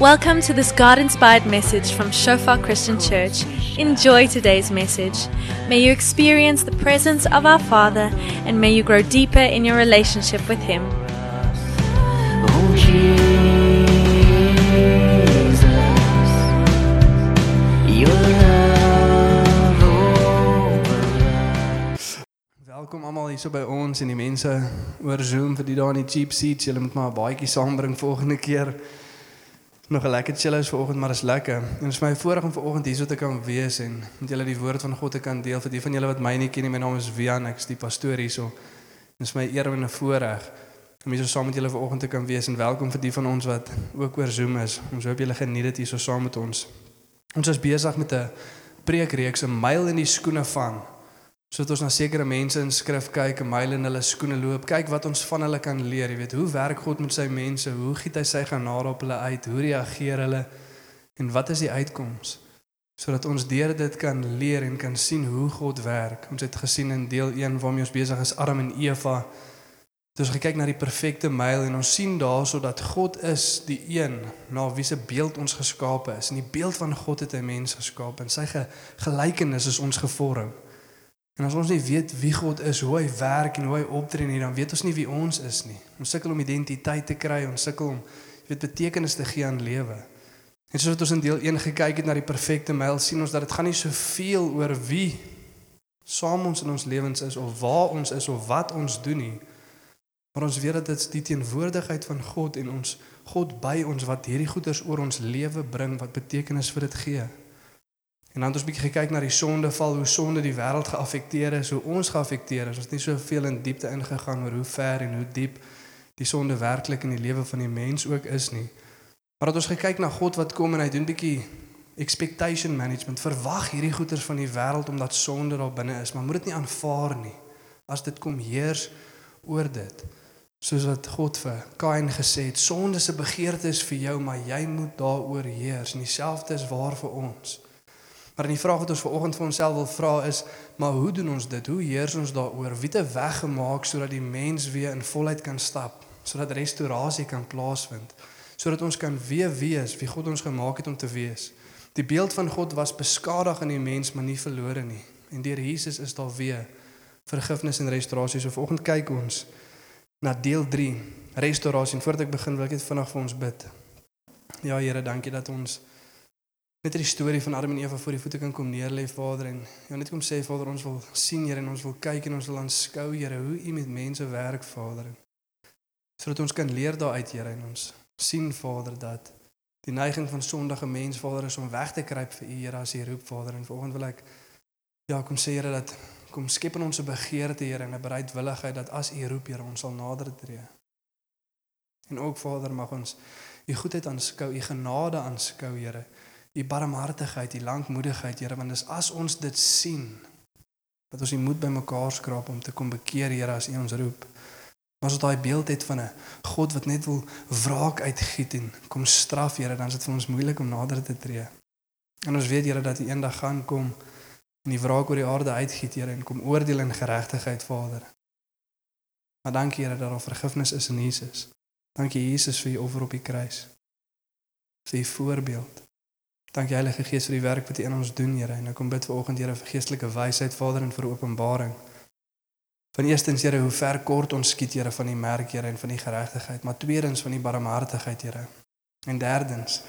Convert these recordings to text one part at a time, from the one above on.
Welcome to this God inspired message from Shofar Christian Church. Enjoy today's message. May you experience the presence of our Father and may you grow deeper in your relationship with Him. Welkom almal hierso by ons en die mense oor Zoom vir die daar in die cheap seats. Julle moet maar 'n baadjie saambring volgende keer. Nog 'n lekker chillows vanoggend, maar is lekker. En is my voorreg om vanoggend hierso te kan wees en met julle die woord van God te kan deel. Vir die van julle wat my nie ken nie, my naam is Wian, ek is die pastoor hierso. Dit is my eer en 'n voorreg om hierso saam met julle vanoggend te kan wees en welkom vir die van ons wat ook oor Zoom is. Ons hoop julle geniet dit hierso saam met ons. Ons is besig met 'n preekreeks, 'n myl in die skoene van sodat ons na sekere mense in skrif kyk, 'n myl in hulle skoene loop, kyk wat ons van hulle kan leer, jy weet, hoe werk God met sy mense? Hoe giet hy sy genade op hulle uit? Hoe reageer hulle? En wat is die uitkoms? Sodat ons deur dit kan leer en kan sien hoe God werk. Ons het gesien in deel 1 waarmee ons besig is Adam en Eva. Dis ons gekyk na die perfekte myl en ons sien daarso dat God is die een na wie se beeld ons geskape is. In die beeld van God het hy mens geskaap en sy ge, gelykenis is ons gevorm. En as ons nie weet wie God is, hoe hy werk en hoe hy optree nie, dan weet ons nie wie ons is nie. Ons sukkel om identiteit te kry, ons sukkel om weet betekenis te gee aan lewe. En soos wat ons in deel 1 gekyk het na die perfekte myl, sien ons dat dit gaan nie soveel oor wie saam ons in ons lewens is of waar ons is of wat ons doen nie. Maar ons weet dat dit die teenwoordigheid van God en ons God by ons wat hierdie goeders oor ons lewe bring wat betekenis vir dit gee. En dan het ons bietjie gekyk na die sondeval, hoe sonde die wêreld geaffekteer is, hoe ons geaffekteer is. Ons het nie soveel in diepte ingegaan oor hoe ver en hoe diep die sonde werklik in die lewe van die mens ook is nie. Maar dat ons gekyk na God wat kom en hy doen bietjie expectation management. Verwag hierdie goeders van die wêreld omdat sonde daar binne is, maar moet dit nie aanvaar nie. As dit kom heers oor dit. Soos wat God vir Kain gesê het, sonde se begeerte is vir jou, maar jy moet daaroor heers. En dieselfde is waar vir ons. Maar die vraag wat ons vanoggend vir onsself wil vra is, maar hoe doen ons dit? Hoe heers ons daaroor? Wie het 'n weg gemaak sodat die mens weer in volheid kan stap, sodat restaurasie kan plaasvind, sodat ons kan weer wees wie God ons gemaak het om te wees? Die beeld van God was beskadig in die mens, maar nie verlore nie. En deur Jesus is daar weer vergifnis en restaurasie. So vanoggend kyk ons na deel 3, restaurasie. En voordat ek begin, wil ek net vinnig vir ons bid. Ja Here, dankie dat ons net die storie van Adam en Eva voor die voete kan kom neerlê Vader en ja net kom sê Vader ons wil sien Here en ons wil kyk en ons wil aanskou Here hoe U met mense werk Vader. Sodat ons kan leer daaruit Here en ons sien Vader dat die neiging van sondige mens Vader is om weg te kruip vir U Here as U roep Vader en vanoggend wil ek ja kom sê Here dat kom skep in ons 'n begeerte Here en 'n bereidwilligheid dat as U roep Here ons sal nader tree. En ook Vader mag ons U goedheid aanskou, U genade aanskou Here u barmhartigheid, u lankmoedigheid, Here, want dis as ons dit sien dat ons die moed bymekaar skraap om te kom bekeer, Here, as u ons roep. Maar as ons daai beeld het van 'n God wat net wil wraak uitgiet en kom straf, Here, dan is dit vir ons moeilik om nader te tree. En ons weet, Here, dat die eendag gaan kom en die wraak oor die aarde uitgiet, Here, en kom oordeel en geregtigheid, Vader. Maar dankie, Here, dat daar vergifnis is in Jesus. Dankie Jesus vir u offer op die kruis. U voorbeeld. Dankie Heilige Gees vir die werk wat U in ons doen, Here. En ek kom bid vir oggend, Here, vir geestelike wysheid, Vader, en vir openbaring. Van eerstens, Here, hoe ver kort ons skiet, Here, van die merk, Here, en van die geregtigheid, maar tweedens van die barmhartigheid, Here. En derdens,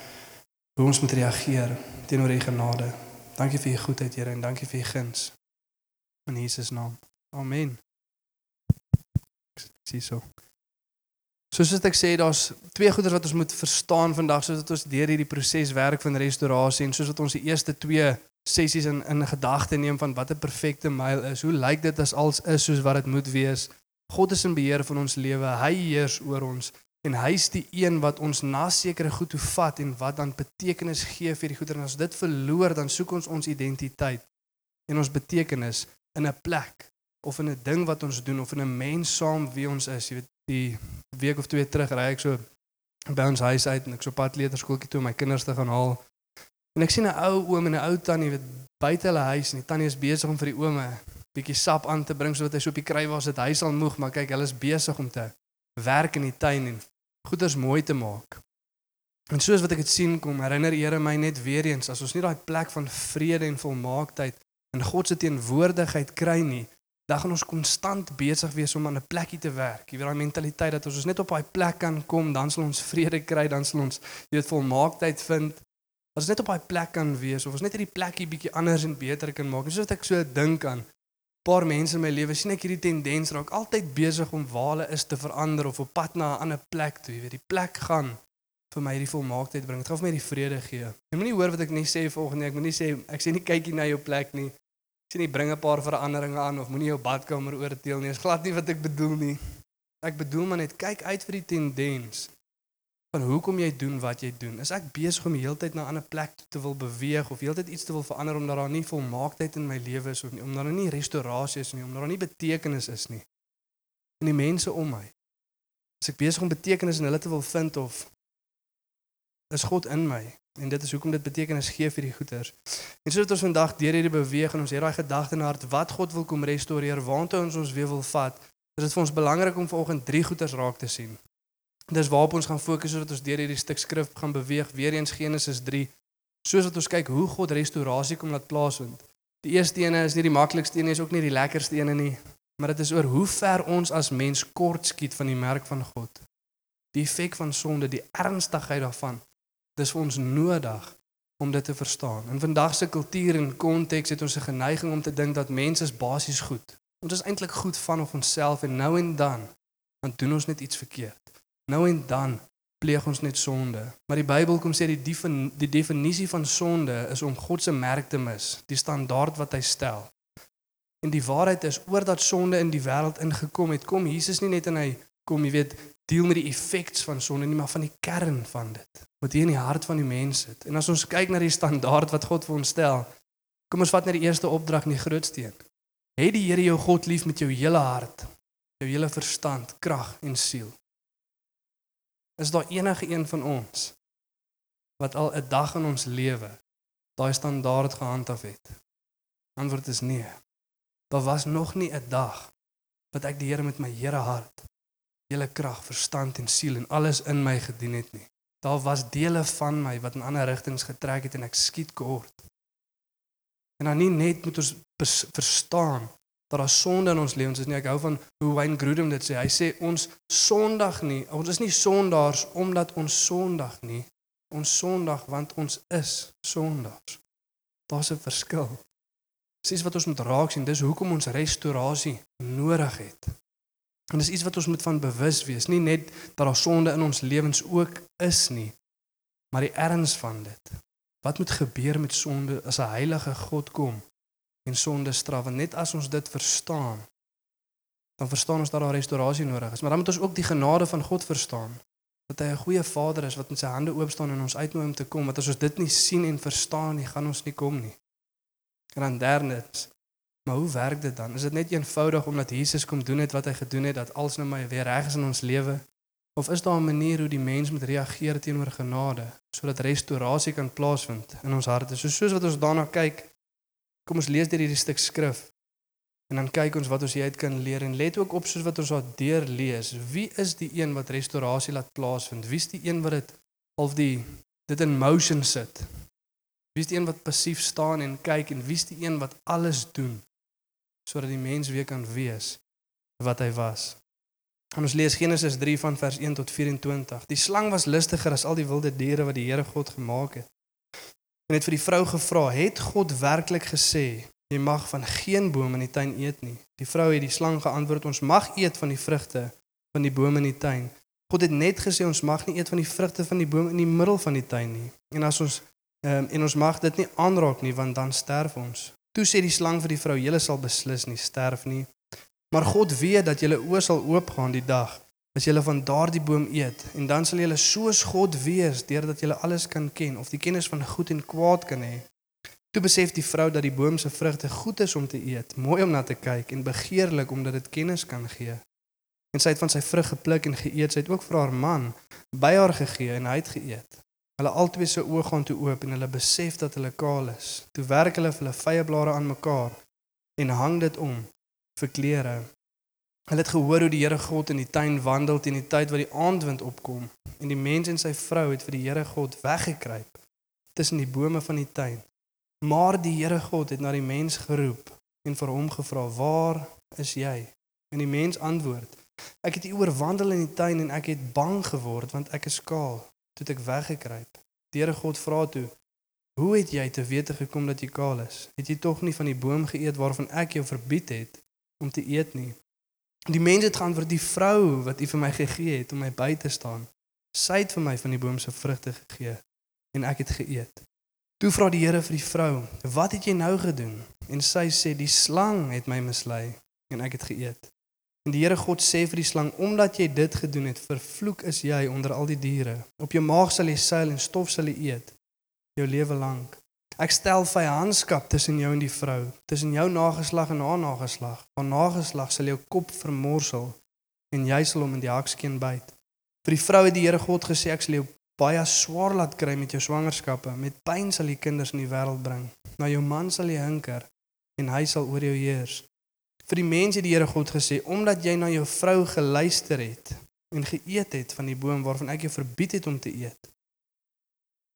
hoe ons moet reageer teenoor U genade. Dankie vir U goedheid, Here, en dankie vir U guns. In Jesus naam. Amen. Ek sien so. Soos ek sê, daar's twee goeders wat ons moet verstaan vandag soos dat ons deur hierdie proses werk van restaurasie en soos wat ons die eerste twee sessies in in gedagte neem van wat 'n perfekte myl is. Hoe lyk dit as alles is soos wat dit moet wees? God is in beheer van ons lewe. Hy heers oor ons en hy's die een wat ons na sekere goed toe vat en wat dan betekenis gee vir die goeder en as dit verloor dan soek ons ons identiteit en ons betekenis in 'n plek of in 'n ding wat ons doen of in 'n mens saam wie ons is. Jy weet die week of twee terug ry ek so by ons huis uit en ek so pad leerderskooltjie toe om my kinders te gaan haal. En ek sien 'n ou oom en 'n ou tannie weet buite hulle huis en die tannie is besig om vir die oome bietjie sap aan te bring sodat hy so op die kry was dit hy sal moeg maar kyk hulle is besig om te werk in die tuin en goeders mooi te maak. En soos wat ek dit sien kom, herinner Here my net weer eens as ons nie daai plek van vrede en volmaaktheid in God se teenwoordigheid kry nie, dan gaan ons konstant besig wees om aan 'n plekkie te werk. Jy weet daai mentaliteit dat as ons net op daai plek kan kom, dan sal ons vrede kry, dan sal ons jy weet volmaaktheid vind. As ons net op daai plek kan wees of ons net hierdie plekkie bietjie anders en beter kan maak. Dis wat ek so dink aan. 'n Paar mense in my lewe sien ek hierdie tendens raak altyd besig om waar hulle is te verander of op pad na 'n ander plek toe. Jy weet die plek gaan vir my hierdie volmaaktheid bring. Dit gaan vir my die vrede gee. Jy moenie hoor wat ek nie sê volgende ek moenie sê ek sê nie kykie na jou plek nie sien nie bring 'n paar veranderinge aan of moenie jou badkamer oorteel nie. Dis glad nie wat ek bedoel nie. Ek bedoel maar net kyk uit vir die tendens van hoekom jy doen wat jy doen. Is ek besig om heeltyd na 'n ander plek te wil beweeg of heeltyd iets te wil verander omdat daar nie volmaaktheid in my lewe is of nie, omdat daar nie restaurasie is nie, omdat daar nie betekenis is nie in die mense om my. Is ek besig om betekenis in hulle te wil vind of is God in my? En dit is hoekom dit betekenis gee vir die goeters. En soos ons vandag deur hierdie beweeg en ons het daai gedagte in hart wat God wil kom restoreer, waartoe ons ons weer wil vat, is dit vir ons belangrik om vanoggend drie goeters raak te sien. Dis waarop ons gaan fokus sodat ons deur hierdie stuk skrif gaan beweeg, weer eens Genesis 3, soos wat ons kyk hoe God restaurasie kom laat plaasvind. Die eerste een is nie die maklikste een nie, is ook nie die lekkerste een nie, maar dit is oor hoe ver ons as mens kort skiet van die merk van God. Die effek van sonde, die ernstigheid daarvan Dis vir ons nodig om dit te verstaan. In vandag se kultuur en konteks het ons 'n geneiging om te dink dat mense is basies goed. Ons is eintlik goed van of onsself en nou en dan dan doen ons net iets verkeerd. Nou en dan pleeg ons net sonde. Maar die Bybel kom sê die defin, die definisie van sonde is om God se merk te mis, die standaard wat hy stel. En die waarheid is oor dat sonde in die wêreld ingekom het, kom Jesus nie net en hy kom, jy weet, deel met die effekte van sonde nie, maar van die kern van dit wat hier in die hart van die mens sit. En as ons kyk na die standaard wat God vir ons stel, kom ons vat net die eerste opdrag in die grootste een. Hê die Here jou God lief met jou hele hart, jou hele verstand, krag en siel. Is daar enige een van ons wat al 'n dag in ons lewe daai standaard gehandhaaf het? Antwoord is nee. Daar was nog nie 'n dag wat ek die Here met my hele hart, hele krag, verstand en siel en alles in my gedien het nie. Daar was dele van my wat in ander rigtings getrek het en ek skiet kort. En dan nie net moet ons verstaan dat daar sonde in ons lewens is nie. Ek hou van hoe Wayne Grudem dit sê. Hy sê ons sondig nie. Ons is nie sondaars omdat ons sondig nie. Ons sondig want ons is sondaars. Daar's 'n verskil. Dis wat ons moet raak sien. Dis hoekom ons restaurasie nodig het. En dis iets wat ons moet van bewus wees, nie net dat daar sonde in ons lewens ook is nie, maar die erns van dit. Wat moet gebeur met sonde as 'n heilige God kom en sonde straf? Want net as ons dit verstaan, dan verstaan ons dat daar restaurasie nodig is. Maar dan moet ons ook die genade van God verstaan. Dat hy 'n goeie Vader is wat met sy hande oop staan en ons uitnooi om te kom. Want as ons dit nie sien en verstaan nie, gaan ons nie kom nie. En dan derdens, Maar hoe werk dit dan? Is dit net eenvoudig omdat Jesus kom doen het wat hy gedoen het dat alles nou maar weer reg is in ons lewe? Of is daar 'n manier hoe die mens moet reageer teenoor genade sodat restaurasie kan plaasvind in ons harte? So soos wat ons daarna kyk, kom ons lees deur hierdie stuk skrif en dan kyk ons wat ons hieruit kan leer en let ook op soos wat ons daar deur lees. Wie is die een wat restaurasie laat plaasvind? Wie is die een wat dit of die dit in motion sit? Wie is die een wat passief staan en kyk en wie is die een wat alles doen sodat die mens weer kan wees wat hy was. En ons lees Genesis 3 van vers 1 tot 24. Die slang was lustiger as al die wilde diere wat die Here God gemaak het. En het vir die vrou gevra: "Het God werklik gesê jy mag van geen boom in die tuin eet nie?" Die vrou het die slang geantwoord: "Ons mag eet van die vrugte van die bome in die tuin. God het net gesê ons mag nie eet van die vrugte van die boom in die middel van die tuin nie. En as ons um, en ons mag dit nie aanraak nie want dan sterf ons." Toe sê die slang vir die vrou: "Julle sal beslis nie sterf nie. Maar God weet dat julle oë sal oopgaan die dag as julle van daardie boom eet, en dan sal julle soos God wees deurdat julle alles kan ken of die kennis van goed en kwaad kan hê." Toe besef die vrou dat die boom se vrugte goed is om te eet, mooi om na te kyk en begeerlik omdat dit kennis kan gee. En sy het van sy vrug gepluk en geëet. Sy het ook vir haar man by haar gegee en hy het geëet. Hulle albei se oë gaan toe oop en hulle besef dat hulle kaal is. Toe werk hulle hulle vye blare aan mekaar en hang dit om vir klere. Hulle het gehoor hoe die Here God in die tuin wandel teen die tyd wat die aandwind opkom en die mens en sy vrou het vir die Here God weggekruip tussen die bome van die tuin. Maar die Here God het na die mens geroep en vir hom gevra: "Waar is jy?" En die mens antwoord: "Ek het hier oorwandel in die tuin en ek het bang geword want ek is kaal, toe ek weggekruip." Die Here God vra toe: "Hoe het jy te wete gekom dat jy kaal is? Het jy tog nie van die boom geëet waarvan ek jou verbied het om te eet nie?" Die mens het geantwoord: "Die vrou wat U vir my gegee het om my by te staan, sy het vir my van die boom se vrugte gegee en ek het geëet." Toe vra die Here vir die vrou: "Wat het jy nou gedoen?" En sy sê: "Die slang het my mislei en ek het geëet." En die Here God sê vir die slang: "Omdat jy dit gedoen het, vervloek is jy onder al die diere. Op jou maag sal jy seil en stof sal jy eet jou lewe lank." Ek stel vyandskap tussen jou en die vrou, tussen jou nageslag en haar nageslag. Haar nageslag sal jou kop vermorsel en jy sal hom in die hakskeen byt. Vir die vrou het die Here God gesê ek sal jou baie swaar laat kry met jou swangerskappe. Met pyn sal jy kinders in die wêreld bring. Na jou man sal jy hinker en hy sal oor jou heers. Vir die mens het die Here God gesê omdat jy na jou vrou geluister het en geëet het van die boom waarvan ek jou verbied het om te eet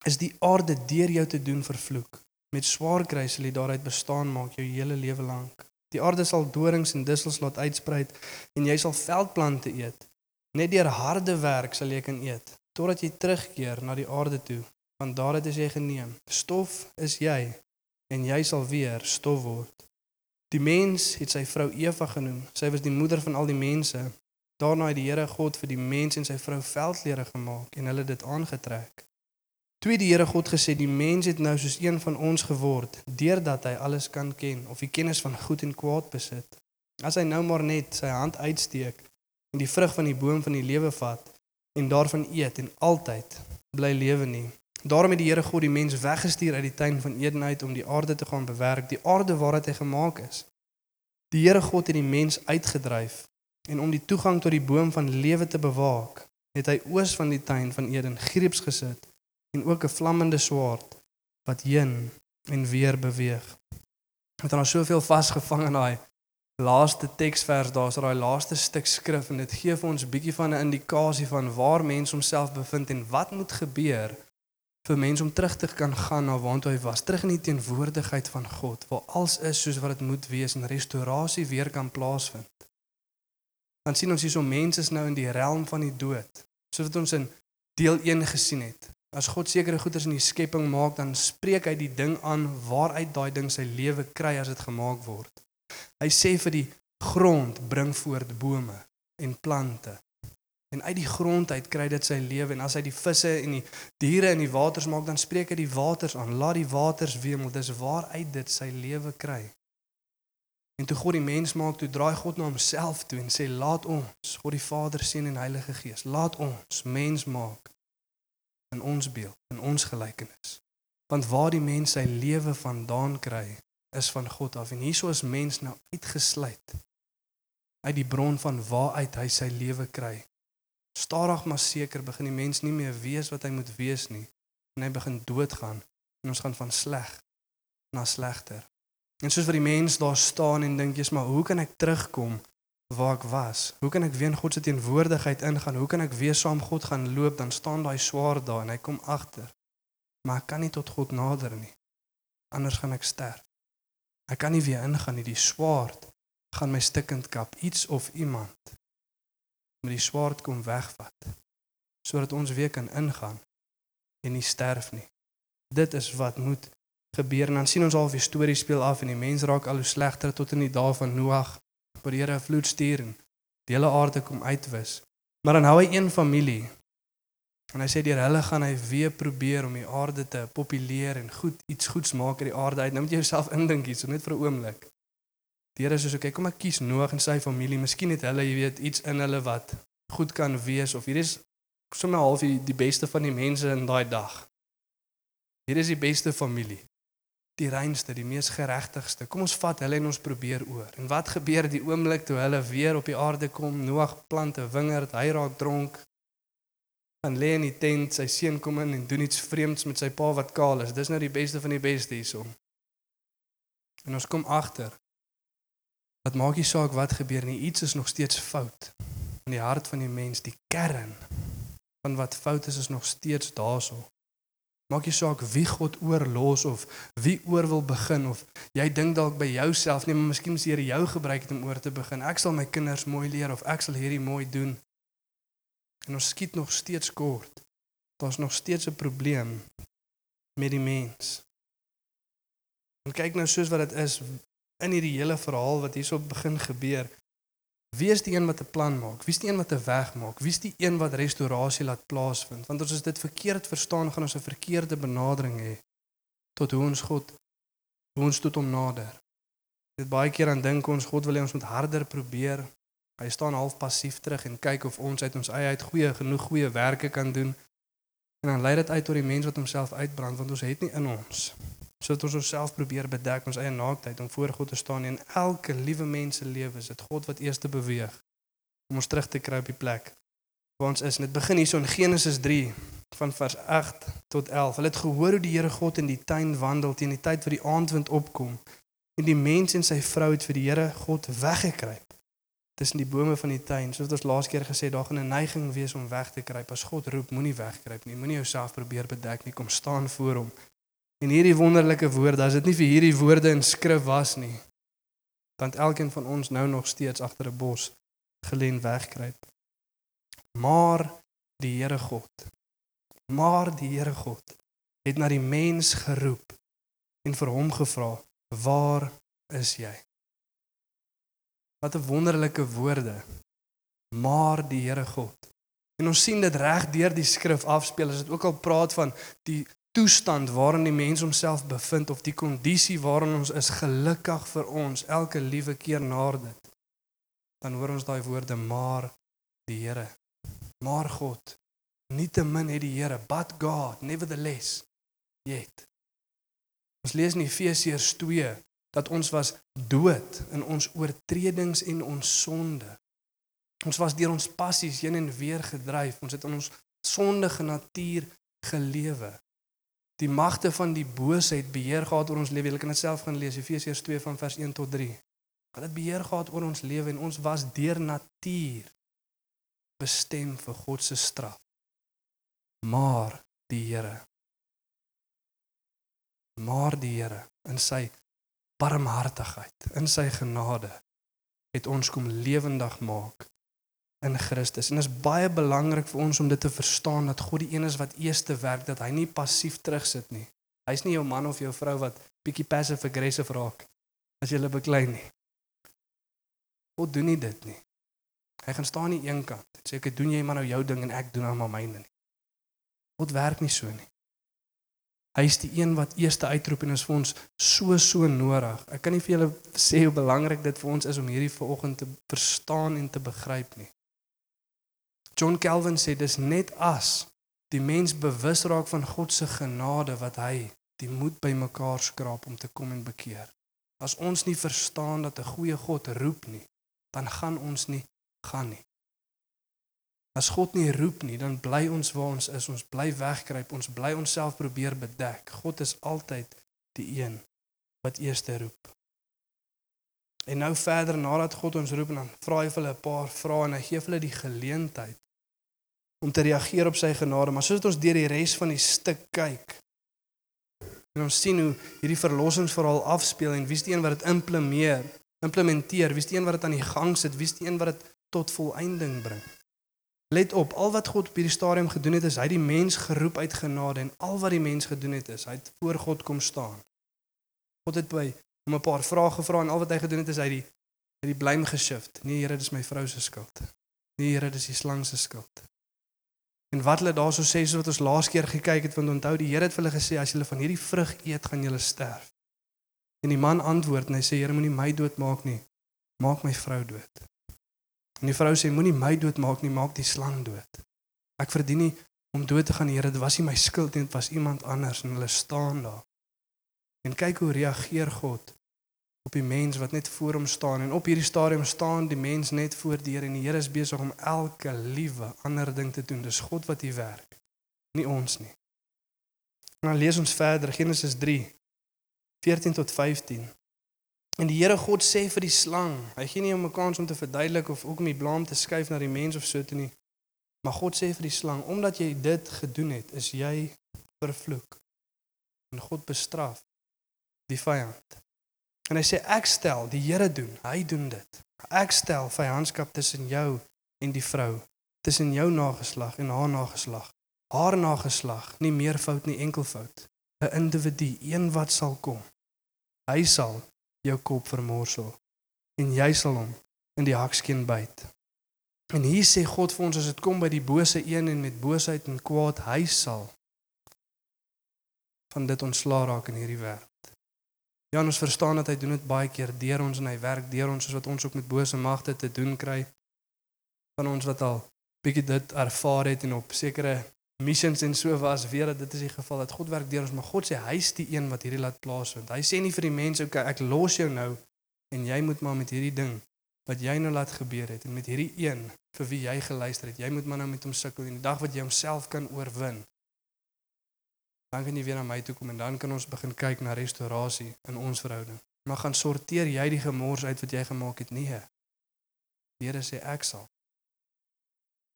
is die aarde deur jou te doen vervloek. Met swaar kry sal jy daaruit bestaan maak jou hele lewe lank. Die aarde sal dorings en dussels laat uitsprei en jy sal veldplante eet. Net deur harde werk sal jy kan eet totdat jy terugkeer na die aarde toe, want daaruit is jy geneem. Stof is jy en jy sal weer stof word. Die mens het sy vrou Eva genoem. Sy was die moeder van al die mense. Daarna het die Here God vir die mens en sy vrou veldklere gemaak en hulle dit aangetrek. Toe die Here God gesê die mens het nou soos een van ons geword deurdat hy alles kan ken of die kennis van goed en kwaad besit. As hy nou maar net sy hand uitsteek en die vrug van die boom van die lewe vat en daarvan eet en altyd bly lewe nie. Daarom het die Here God die mens weggestuur uit die tuin van Eden uit om die aarde te gaan bewerk, die aarde waaruit hy gemaak is. Die Here God het die mens uitgedryf en om die toegang tot die boom van lewe te bewaak, het hy oos van die tuin van Eden greeps gesit en ook 'n vlammende swaard wat heen en weer beweeg. Het dan soveel vasgevang in daai laaste teksvers, daar's daai laaste stuk skrif en dit gee vir ons 'n bietjie van 'n indikasie van waar mens homself bevind en wat moet gebeur vir mens om terug te kan gaan na waar hy was, terug in die teenwoordigheid van God, waar alles is soos wat dit moet wees en restaurasie weer kan plaasvind. Dan sien ons hierso mense is nou in die realm van die dood, soos wat ons in deel 1 gesien het. As God sekere goeders in die skepping maak, dan spreek hy die ding aan waaruit daai ding sy lewe kry as dit gemaak word. Hy sê vir die grond bring voort bome en plante. En uit die grond uit kry dit sy lewe en as hy die visse en die diere in die waters maak, dan spreek hy die waters aan. Laat die waters wemel. Dis waaruit dit sy lewe kry. En toe God die mens maak, toe draai God na homself toe en sê: "Laat ons, God die Vader, Seun en Heilige Gees, laat ons mens maak in ons beeld, in ons gelykenis. Want waar die mens sy lewe vandaan kry, is van God af en hieso is mens nou uitgesluit uit die bron van waaruit hy sy lewe kry. Stadig maar seker begin die mens nie meer wees wat hy moet wees nie en hy begin doodgaan en ons gaan van sleg na slegter. En soos wat die mens daar staan en dink jy's maar hoe kan ek terugkom waar ek was. Hoe kan ek weer in God se teenwoordigheid ingaan? Hoe kan ek weer saam God gaan loop? Dan staan daai swaar daar en hy kom agter. Maar ek kan nie tot God nader nie. Anders gaan ek sterf. Ek kan nie weer ingaan nie. Die swaard gaan my stikkend kap. Iets of iemand met die swaard kom wegvat sodat ons weer kan ingaan en nie sterf nie. Dit is wat moet gebeur en dan sien ons al die storie speel af en die mens raak al hoe slegter tot in die dae van Noag waar die Here 'n vloed stuur en die hele aarde kom uitwis. Maar dan hou hy een familie. En hy sê deur hulle gaan hy weer probeer om die aarde te populeer en goed iets goeds maak uit die aarde uit. Nou moet jy jouself indink hierso net vir 'n oomblik. Die Here sê so, "Oké, kom ek kies Noag en sy familie. Miskien het hulle, jy weet, iets in hulle wat goed kan wees of hier is sommer half die, die beste van die mense in daai dag. Hier is die beste familie die reinste, die mees geregtigste. Kom ons vat hulle en ons probeer oor. En wat gebeur die oomblik toe hulle weer op die aarde kom? Noag plant 'n wingerd, hy raak dronk. Dan lê in die tent, sy seun kom in en doen iets vreemds met sy pa wat kaal is. Dis nou die beste van die beste hierso. En ons kom agter Wat maak nie saak wat gebeur nie, iets is nog steeds fout. In die hart van die mens, die kern van wat fout is is nog steeds daarso. Maak nie saak wie God oorlos of wie oor wil begin of jy dink dalk by jouself nee, maar miskien moet Here jou gebruik het om oor te begin. Ek sal my kinders mooi leer of ek sal hierdie mooi doen. En ons skiet nog steeds kort. Daar's nog steeds 'n probleem met die mens. En kyk nou soos wat dit is in hierdie hele verhaal wat hierso begin gebeur. Wie is die een wat 'n plan maak? Wie is die een wat 'n weg maak? Wie is die een wat restaurasie laat plaasvind? Want as ons dit verkeerd verstaan, gaan ons 'n verkeerde benadering hê tot hoe ons God hoe ons tot hom nader. Dit baie keer aan dink ons God wil hê ons moet harder probeer. Hy staan half passief terug en kyk of ons uit ons eie uit goeie genoeg goeie werke kan doen. En dan lei dit uit tot die mens wat homself uitbrand want ons het nie in ons sodat ons onsself probeer bedek ons eie naaktheid om voor God te staan en elke liewe mens se lewe is dit God wat eers te beweeg om ons terug te kry op die plek waar ons is. En dit begin hierso in Genesis 3 van vers 8 tot 11. Hulle het gehoor hoe die Here God in die tuin wandel teen die tyd wat die aandwind opkom. En die mens en sy vrou het vir die Here God weggekruip tussen die bome van die tuin. Soos ons laas keer gesê, daar gaan 'n neiging wees om weg te kruip. As God roep, moenie wegkruip nie. Moenie jouself probeer bedek nie. Kom staan voor hom En hierdie wonderlike woorde, as dit nie vir hierdie woorde in skrif was nie, dan elkeen van ons nou nog steeds agter 'n bos geleen wegkruip. Maar die Here God, maar die Here God het na die mens geroep en vir hom gevra, "Waar is jy?" Wat 'n wonderlike woorde. Maar die Here God. En ons sien dit reg deur die skrif afspeel as dit ook al praat van die toestand waarin die mens homself bevind of die kondisie waarin ons is gelukkig vir ons elke liewe keer na dit dan hoor ons daai woorde maar die Here maar God nietemin het die Here but God nevertheless yet. Ons lees in Efesiërs 2 dat ons was dood in ons oortredings en ons sonde. Ons was deur ons passies heen en weer gedryf. Ons het in ons sondige natuur gelewe die magte van die boosheid beheer gehad oor ons lewe. Jy kan dit self gaan lees Efesiërs 2 van vers 1 tot 3. Dat dit beheer gehad oor ons lewe en ons was deur natuur bestem vir God se straf. Maar die Here maar die Here in sy barmhartigheid, in sy genade het ons kom lewendig maak in Christus. En dit is baie belangrik vir ons om dit te verstaan dat God die een is wat eerste werk, dat hy nie passief terugsit nie. Hy's nie jou man of jou vrou wat bietjie passive aggressive raak as jy hulle beklei nie. God doen nie dit nie. Hy gaan staan aan die een kant en sê ek doen jy maar nou jou ding en ek doen nou maar myne nie. God werk nie so nie. Hy is die een wat eerste uitroep en is vir ons so so nodig. Ek kan nie vir julle sê hoe belangrik dit vir ons is om hierdie vanoggend te verstaan en te begryp nie. John Calvin sê dis net as die mens bewus raak van God se genade wat hy die moed bymekaar skraap om te kom en bekeer. As ons nie verstaan dat 'n goeie God roep nie, dan gaan ons nie gaan nie. As God nie roep nie, dan bly ons waar ons is. Ons bly wegkruip, ons bly onsself probeer bedek. God is altyd die een wat eerste roep. En nou verder nadat God ons roep en dan vra hy vir hulle 'n paar vrae en hy gee hulle die geleentheid om te reageer op sy genade, maar soos ons deur die res van die stuk kyk en ons sien hoe hierdie verlossingsverhaal afspeel en wie's die een wat dit implementeer, implementeer, wie's die een wat dit aan die gang sit, wie's die een wat dit tot volëinding bring. Let op, al wat God op hierdie stadium gedoen het is hy die mens geroep uit genade en al wat die mens gedoen het is hy het voor God kom staan. God het by hom 'n paar vrae gevra en al wat hy gedoen het is hy die hy die blame geshift. Nee Here, dis my vrou se skuld. Nee Here, dis die slang se skuld. En wat hulle daarso sê so wat ons laas keer gekyk het want onthou die Here het vir hulle gesê as julle van hierdie vrug eet gaan julle sterf. En die man antwoord en hy sê Here moenie my doodmaak nie. Maak my vrou dood. En die vrou sê moenie my doodmaak nie, maak die slang dood. Ek verdien nie om dood te gaan Here, dit was nie my skuld nie, dit was iemand anders en hulle staan daar. En kyk hoe reageer God op die mens wat net voor hom staan en op hierdie stadium staan die mens net voor die Here en die Here is besig om elke liewe ander ding te doen. Dis God wat hier werk, nie ons nie. En dan lees ons verder Genesis 3 14 tot 15. En die Here God sê vir die slang, hy gee nie hom 'n kans om te verduidelik of ook om die blame te skuif na die mens of so toe nie. Maar God sê vir die slang, omdat jy dit gedoen het, is jy vervloek. En God bestraf die vyand. En hy sê ek stel, die Here doen, hy doen dit. Ek stel vyandskap tussen jou en die vrou, tussen jou nageslag en haar nageslag. Haar nageslag, nie meer fout nie, enkel fout. 'n Individu, een wat sal kom. Hy sal jou kop vermorsel en jy sal hom in die hakskeen byt. En hier sê God vir ons as dit kom by die bose een en met boosheid en kwaad, hy sal van dit ontslaa raak in hierdie wêreld. Ja, ons verstaan dat hy doen dit baie keer deur ons en hy werk deur ons soos wat ons ook met bose magte te doen kry. Van ons wat al bietjie dit ervaar het en op sekere missions en so was, weet dat dit is die geval dat God werk deur ons, maar God sê hy's die een wat hierdie laat plaasvind. Hy sê nie vir die mense, "Oké, okay, ek los jou nou en jy moet maar met hierdie ding wat jy nou laat gebeur het en met hierdie een vir wie jy geluister het, jy moet maar nou met hom sukkel en die dag wat jy homself kan oorwin, dan kan jy weer na my toe kom en dan kan ons begin kyk na restaurasie in ons verhouding. Maar gaan sorteer jy die gemors uit wat jy gemaak het nie. Die Here sê ek sal.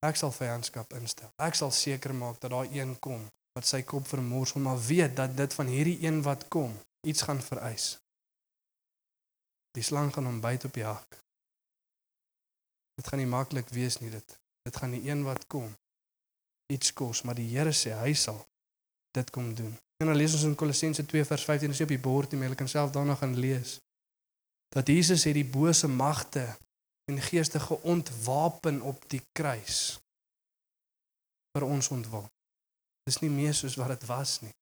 Ek sal vyandskap instel. Ek sal seker maak dat daar een kom wat sy kop vermors, maar weet dat dit van hierdie een wat kom iets gaan vereis. Die slang gaan hom byt op die hak. Dit gaan nie maklik wees nie dit. Dit gaan die een wat kom iets kos, maar die Here sê hy sal dit kom doen. En dan lees ons in Kolossense 2 vers 15, dis op die bord, jy kan self daarna gaan lees. Dat Jesus het die bose magte en geeste geontwapen op die kruis vir ons ontwapen. Dis nie meer soos wat dit was nie.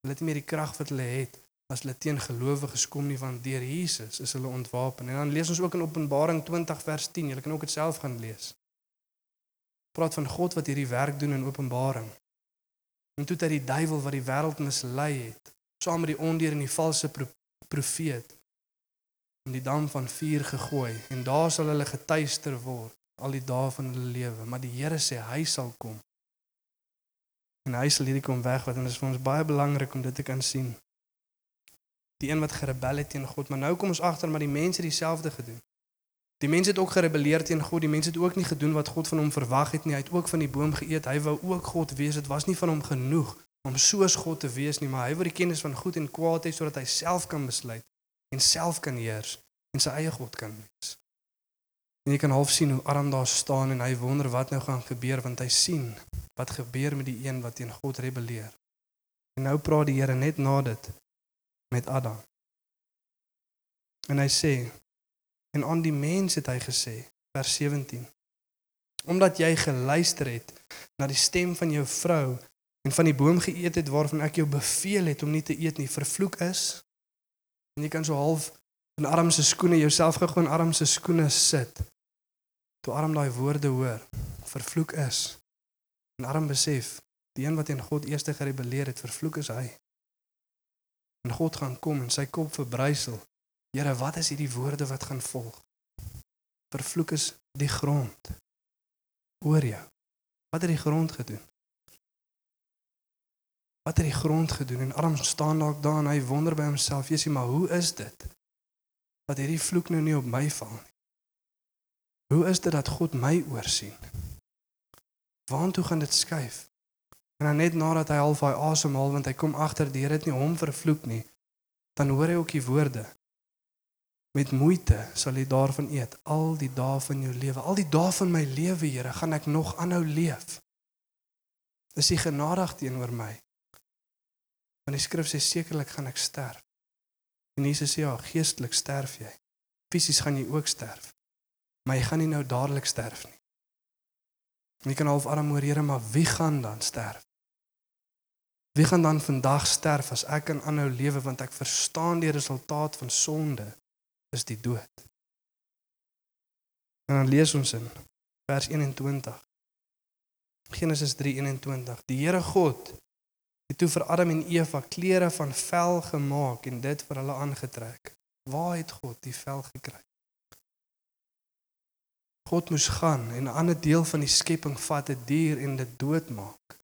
Hulle het nie meer die krag wat hulle het as hulle teen gelowiges kom nie want deur Jesus is hulle ontwapen. En dan lees ons ook in Openbaring 20 vers 10, jy kan ook dit self gaan lees. Praat van God wat hierdie werk doen in Openbaring. En toe het hy die duiwel wat die wêreld mislei het, saam met die ondeer en die valse pro profeet in die dam van vuur gegooi en daar sal hulle getuister word al die dae van hulle lewe, maar die Here sê hy sal kom. En hy sal hierdie kom wegvat en dit is vir ons baie belangrik om dit te kan sien. Die een wat gerebel het teen God, maar nou kom ons agter maar die mense dieselfde gedoen. Die mense het ook gerebelleer teen God. Die mense het ook nie gedoen wat God van hom verwag het nie. Hy het ook van die boom geëet. Hy wou ook God wees. Dit was nie van hom genoeg om soos God te wees nie, maar hy wou die kennis van goed en kwaad hê sodat hy self kan besluit en self kan heers en sy eie God kan wees. En jy kan half sien hoe Adam daar staan en hy wonder wat nou gaan gebeur want hy sien wat gebeur met die een wat teen God rebelleer. En nou praat die Here net na dit met Adam. En hy sê En aan die mens het hy gesê, vers 17. Omdat jy geluister het na die stem van jou vrou en van die boom geëet het waarvan ek jou beveel het om nie te eet nie, vervloek is. En jy kan so half in arm se skoene jouself gegaan in arm se skoene sit. Toe arm daai woorde hoor, vervloek is. En arm besef, die een wat teen God eers gerebelleer het, vervloek is hy. En God gaan kom en sy kop verbrysel Here, wat is hierdie woorde wat gaan volg? Vervloek is die grond oor jou. Wat het die grond gedoen? Wat het die grond gedoen? En Adam staan dalk daar en hy wonder by homself, "Jesusie, maar hoe is dit dat hierdie vloek nou nie op my val nie? Hoe is dit dat God my oorsien? Waartoe gaan dit skuif?" En dan net nadat hy half daai asemhaal want hy kom agter die Here het nie hom vervloek nie, dan hoor hy ook die woorde met moeite sal jy daarvan eet al die dae van jou lewe. Al die dae van my lewe, Here, gaan ek nog aanhou leef. Is U genadig teenoor my? Want die skrif sê sekerlik gaan ek sterf. En Jesus sê ja, geestelik sterf jy. Fisies gaan jy ook sterf. Maar jy gaan nie nou dadelik sterf nie. En jy kan half arm hoor, Here, maar wie gaan dan sterf? Wie gaan dan vandag sterf as ek kan aanhou lewe want ek verstaan die resultaat van sonde is die dood. En dan lees ons in vers 21. Genesis 3:21. Die Here God het toe vir Adam en Eva klere van vel gemaak en dit vir hulle aangetrek. Waar het God die vel gekry? God moes gaan en 'n ander deel van die skepping vat, 'n die dier en dit doodmaak.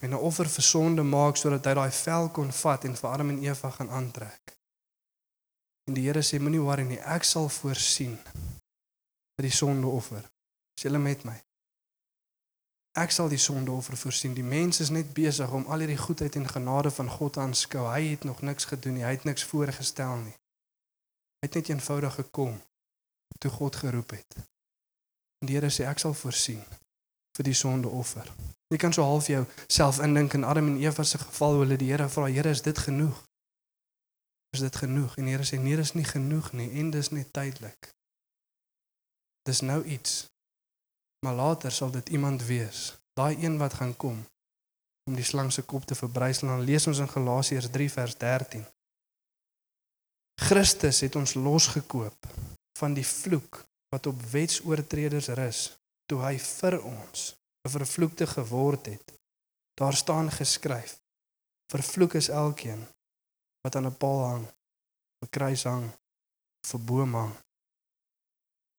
En 'n offer vir sonde maak sodat hy daai vel kon vat en vir Adam en Eva gaan aantrek. En die Here sê moenie worry nie, ek sal voorsien vir die sondeoffer. Is julle met my? Ek sal die sondeoffer voorsien. Die mens is net besig om al hierdie goedheid en genade van God aanskou. Hy het nog niks gedoen nie. Hy het niks voorgestel nie. Hy het net eenvoudig gekom toe God geroep het. En die Here sê ek sal voorsien vir die sondeoffer. Jy kan so half jou self indink in Adam en Eva se geval hoe hulle die Here vra, Here, is dit genoeg? Is dit genoeg? En die Here sê nee, dis nie genoeg nie en dis net tydelik. Dis nou iets. Maar later sal dit iemand wees, daai een wat gaan kom om die slang se kop te verbrysel. Dan lees ons in Galasiërs 3 vers 13. Christus het ons losgekoop van die vloek wat op wetsoortreders rus toe hy vir ons 'n vervloekte geword het. Daar staan geskryf: Vervloek is elkeen wat aan 'n paal hang, 'n kruis hang, 'n boom hang.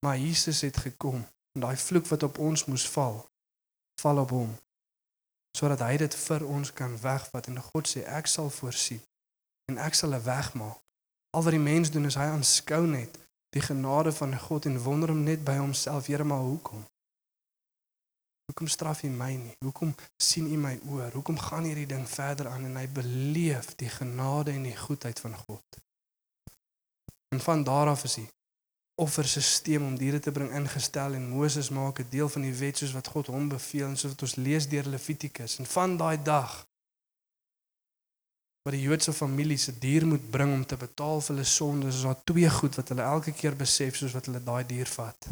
Maar Jesus het gekom en daai vloek wat op ons moes val, val op hom sodat hy dit vir ons kan wegvat en God sê ek sal voorsien en ek sal 'n weg maak. Al wat die mens doen is hy aanskou net die genade van God en wonder hom net by homself, Here, maar hoekom? Hoekom straf U my nie? Hoekom sien U my oor? Hoekom gaan hierdie ding verder aan en hy beleef die genade en die goedheid van God? En van daar af is hy offerstelsel om diere te bring ingestel en Moses maak 'n deel van die wet soos wat God hom beveel en soos wat ons lees deur Levitikus en van daai dag wat die Joodse familie se dier moet bring om te betaal vir hulle sondes is daar twee goed wat hulle elke keer besef soos wat hulle daai dier vat.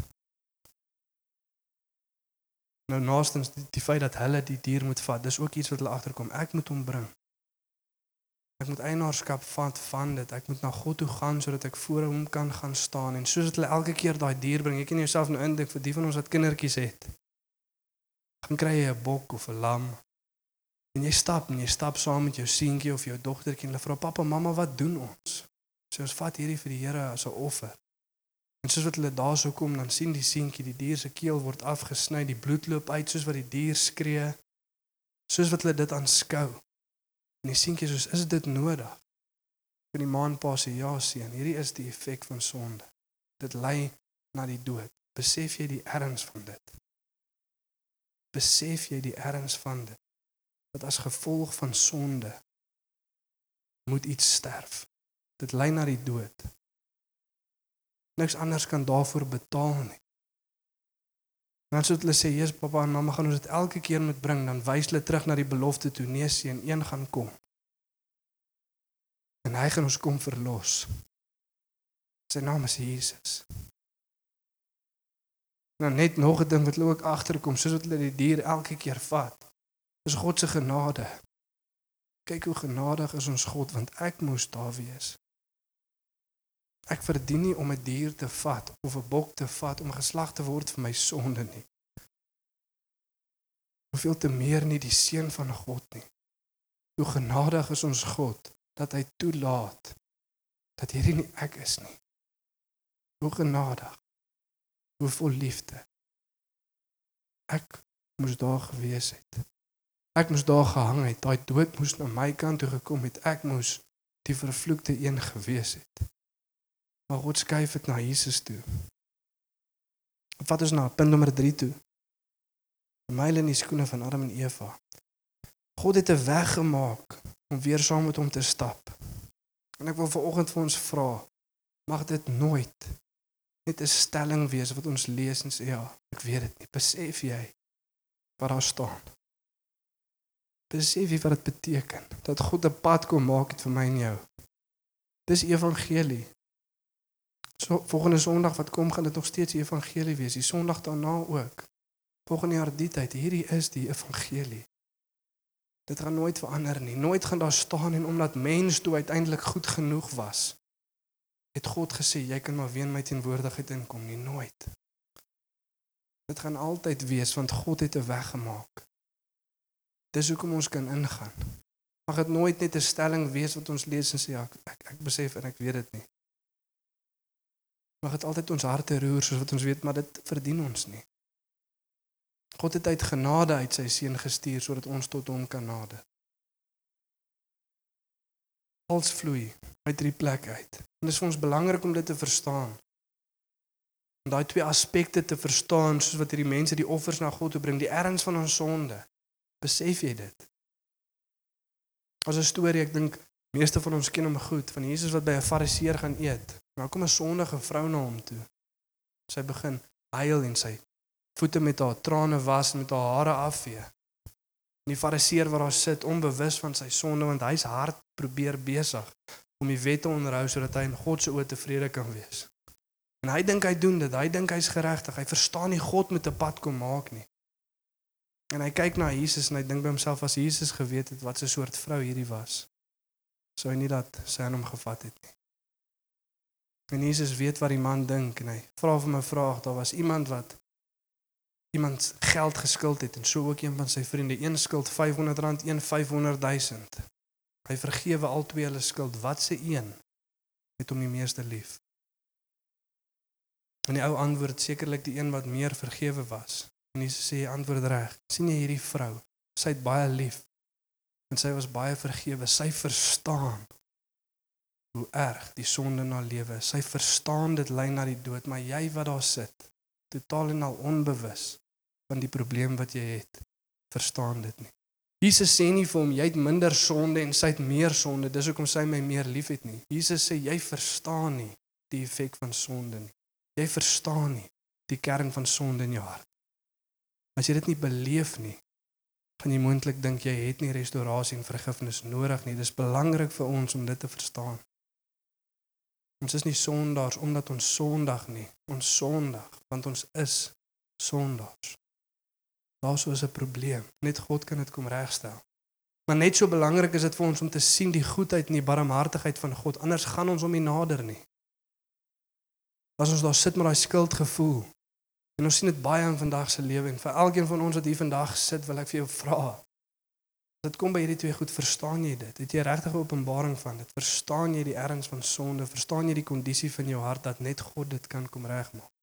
Nou naastens die, die feit dat hulle die dier moet vat, dis ook iets wat hulle agterkom. Ek moet hom bring. Ek moet eienaarskap vat van dit. Ek moet na God toe gaan sodat ek voor hom kan gaan staan en soos hulle elke keer daai dier bring, ek kan jouself nou indink vir die van ons wat kindertjies het. Gaan kry jy 'n bok of 'n lam. En jy stap en jy stap saam met jou seentjie of jou dogtertjie en hulle vra pappa, mamma, wat doen ons? Sê ons vat hierdie vir die Here as 'n offer. En soos wat hulle daarso kom, dan sien die seentjie die dier se keel word afgesny, die bloed loop uit soos wat die dier skree. Soos wat hulle dit aanskou. En die seentjie sê, "Is dit nodig?" En die maanpa sê, "Ja, seun, hierdie is die effek van sonde. Dit lei na die dood. Besef jy die erns van dit? Besef jy die erns van dit? Dat as gevolg van sonde moet iets sterf. Dit lei na die dood. Niks anders kan daarvoor betaal nie. Dan sou hulle sê, "Jesus, pappa en mamma gaan ons dit elke keer moet bring." Dan wys hulle terug na die belofte toe, "Nee, seun, een gaan kom." En hy gaan ons kom verlos. Sy naam is Jesus. Nou net nog 'n ding wat hulle ook agterkom, soos wat hulle die dier elke keer vat. Dis God se genade. Kyk hoe genadig is ons God want ek moes daar wees. Ek verdien nie om 'n dier te vat of 'n bok te vat om geslag te word vir my sonde nie. Hoeveel te meer nie die seun van God nie. Hoe genadig is ons God dat hy toelaat dat hierdie nie ek is nie. Hoe genadig. Hoe vol liefde. Ek moes daar gewees het. Ek moes daar gehang het. Daai dood moes na my kant toe gekom het. Ek moes die vervloekte een gewees het. Maar God skuif dit na Jesus toe. Wat is nou punt nommer 3 toe? Myle in die skoene van Adam en Eva. God het 'n weg gemaak om weer saam met hom te stap. En ek wil vanoggend vir ons vra, mag dit nooit net 'n stelling wees wat ons lees en sê ja, ek weet dit nie. Besef jy wat daar staan? Besef jy wat dit beteken dat God 'n pad kom maak het vir my en jou? Dis evangelie. So volgende Sondag wat kom, gaan dit nog steeds die evangelie wees. Die Sondag daarna ook. Volgende jaar die tyd, hierdie is die evangelie. Dit gaan nooit verander nie. Nooit gaan daar staan en omdat mens toe uiteindelik goed genoeg was, het God gesê jy kan maar weer in my teenwoordigheid inkom nie nooit. Dit gaan altyd wees want God het 'n weg gemaak. Dis hoekom ons kan ingaan. Mag dit nooit net 'n stelling wees wat ons lees en sê ja, ek ek, besef en ek weet dit nie mag dit altyd ons harte roer soos wat ons weet, maar dit verdien ons nie. God het uit genade uit sy seun gestuur sodat ons tot hom kan nader. Als vloei uit drie plekke uit. En dit is vir ons belangrik om dit te verstaan. Om daai twee aspekte te verstaan soos wat hierdie mense die offers na God toe bring, die erns van ons sonde. Besef jy dit? As 'n storie, ek dink meeste van ons ken hom goed van Jesus wat by 'n Fariseer gaan eet. Nou kom 'n sondige vrou na hom toe. Sy begin huil en sy voete met haar trane was en met haar hare afvee. En die Fariseer wat daar sit, onbewus van sy sonde want hy's hard probeer besig om die wet te onderhou sodat hy in God se oë tevrede kan wees. En hy dink hy doen dit. Hy dink hy's geregtig. Hy verstaan nie God met 'n pad kom maak nie. En hy kyk na Jesus en hy dink by homself as Jesus geweet het wat 'n soort vrou hierdie was, sou hy nie dat sy aan hom gevat het nie. En Jesus weet wat die man dink en hy vra vir 'n vraag. Daar was iemand wat iemand geld geskuld het en so ook een van sy vriende, een skuld R500, een 500 000. Hy vergewe al twee hulle skuld. Wat se een het hom die meeste lief? En die ou antwoord sekerlik die een wat meer vergewe was. En Jesus sê antwoord reg. sien jy hierdie vrou? Sy het baie lief. En sy was baie vergewe. Sy verstaan hoe erg die sonde na lewe. Sy verstaan dit lei na die dood, maar jy wat daar sit, totaal en al onbewus van die probleem wat jy het, verstaan dit nie. Jesus sê nie vir hom jy het minder sonde en sy het meer sonde, dis hoekom sy my meer liefhet nie. Jesus sê jy verstaan nie die effek van sonde nie. Jy verstaan nie die kern van sonde in jou hart. As jy dit nie beleef nie, gaan jy moontlik dink jy het nie restaurasie en vergifnis nodig nie. Dis belangrik vir ons om dit te verstaan. Ons is nie sondaars omdat ons sondig nie. Ons sondig want ons is sondaars. Daar's so 'n probleem. Net God kan dit kom regstel. Maar net so belangrik is dit vir ons om te sien die goedheid en die barmhartigheid van God. Anders gaan ons hom nie nader nie. As ons daar sit met daai skuldgevoel en ons sien dit baie in vandag se lewe en vir elkeen van ons wat hier vandag sit, wil ek vir jou vra. Dit kom by hierdie twee goed, verstaan jy dit? Het jy regtig 'n openbaring van dit? Verstaan jy die erns van sonde? Verstaan jy die kondisie van jou hart dat net God dit kan kom regmaak?